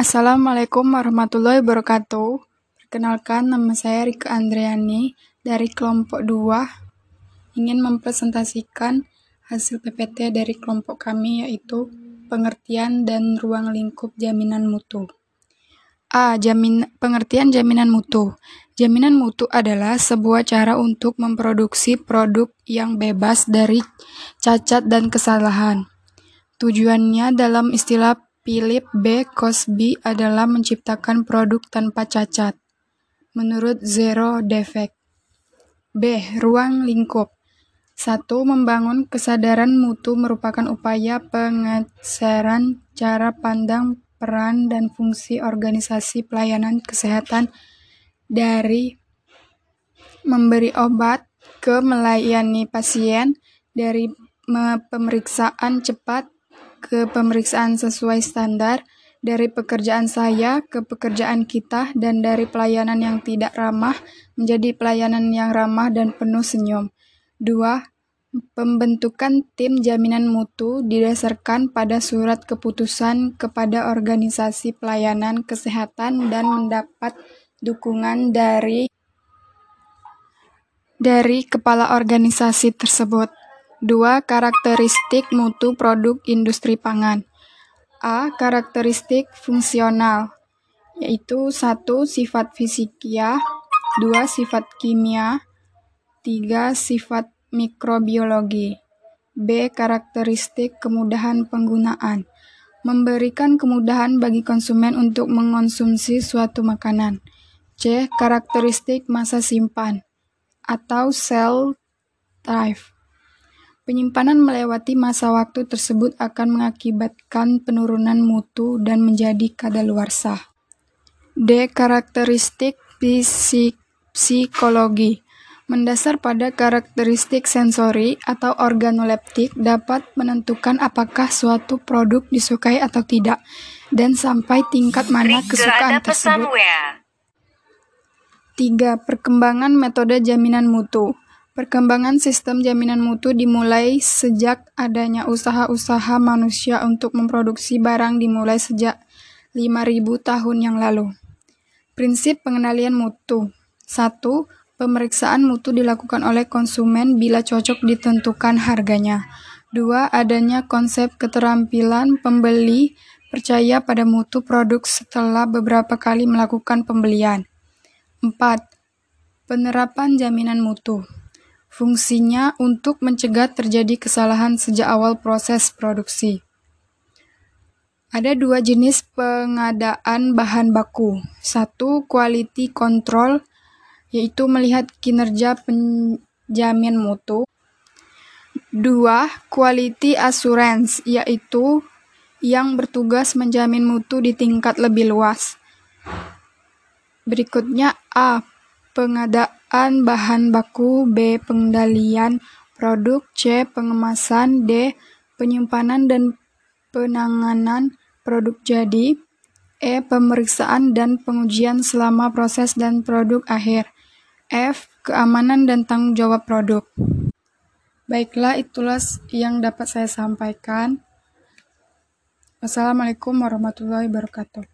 Assalamualaikum warahmatullahi wabarakatuh. Perkenalkan, nama saya Rika Andriani dari kelompok 2 ingin mempresentasikan hasil PPT dari kelompok kami yaitu pengertian dan ruang lingkup jaminan mutu. A. Jamin, pengertian jaminan mutu. Jaminan mutu adalah sebuah cara untuk memproduksi produk yang bebas dari cacat dan kesalahan. Tujuannya dalam istilah Philip B. Cosby adalah menciptakan produk tanpa cacat, menurut Zero Defect. B. Ruang lingkup 1. Membangun kesadaran mutu merupakan upaya pengesaran cara pandang peran dan fungsi organisasi pelayanan kesehatan dari memberi obat ke melayani pasien, dari pemeriksaan cepat ke pemeriksaan sesuai standar, dari pekerjaan saya ke pekerjaan kita, dan dari pelayanan yang tidak ramah menjadi pelayanan yang ramah dan penuh senyum. 2. Pembentukan tim jaminan mutu didasarkan pada surat keputusan kepada organisasi pelayanan kesehatan dan mendapat dukungan dari dari kepala organisasi tersebut. 2. Karakteristik mutu produk industri pangan. A. Karakteristik fungsional, yaitu 1. Sifat fisikia 2. Sifat kimia 3. Sifat mikrobiologi B. Karakteristik kemudahan penggunaan Memberikan kemudahan bagi konsumen untuk mengonsumsi suatu makanan. C. Karakteristik masa simpan atau sell life. Penyimpanan melewati masa waktu tersebut akan mengakibatkan penurunan mutu dan menjadi kadaluarsa. D. Karakteristik psikologi mendasar pada karakteristik sensori atau organoleptik dapat menentukan apakah suatu produk disukai atau tidak dan sampai tingkat mana kesukaan tersebut. 3. Perkembangan metode jaminan mutu. Perkembangan sistem jaminan mutu dimulai sejak adanya usaha-usaha manusia untuk memproduksi barang dimulai sejak 5000 tahun yang lalu. Prinsip pengenalian mutu. 1. Pemeriksaan mutu dilakukan oleh konsumen bila cocok ditentukan harganya. 2. Adanya konsep keterampilan pembeli percaya pada mutu produk setelah beberapa kali melakukan pembelian. 4. Penerapan jaminan mutu. Fungsinya untuk mencegah terjadi kesalahan sejak awal proses produksi. Ada dua jenis pengadaan bahan baku. Satu, quality control, yaitu melihat kinerja penjamin mutu. Dua, quality assurance, yaitu yang bertugas menjamin mutu di tingkat lebih luas. Berikutnya A. Pengadaan bahan baku B. Pengendalian produk C. Pengemasan D. Penyimpanan dan penanganan produk jadi E. Pemeriksaan dan pengujian selama proses dan produk akhir F. Keamanan dan tanggung jawab produk Baiklah, itulah yang dapat saya sampaikan. Wassalamualaikum warahmatullahi wabarakatuh.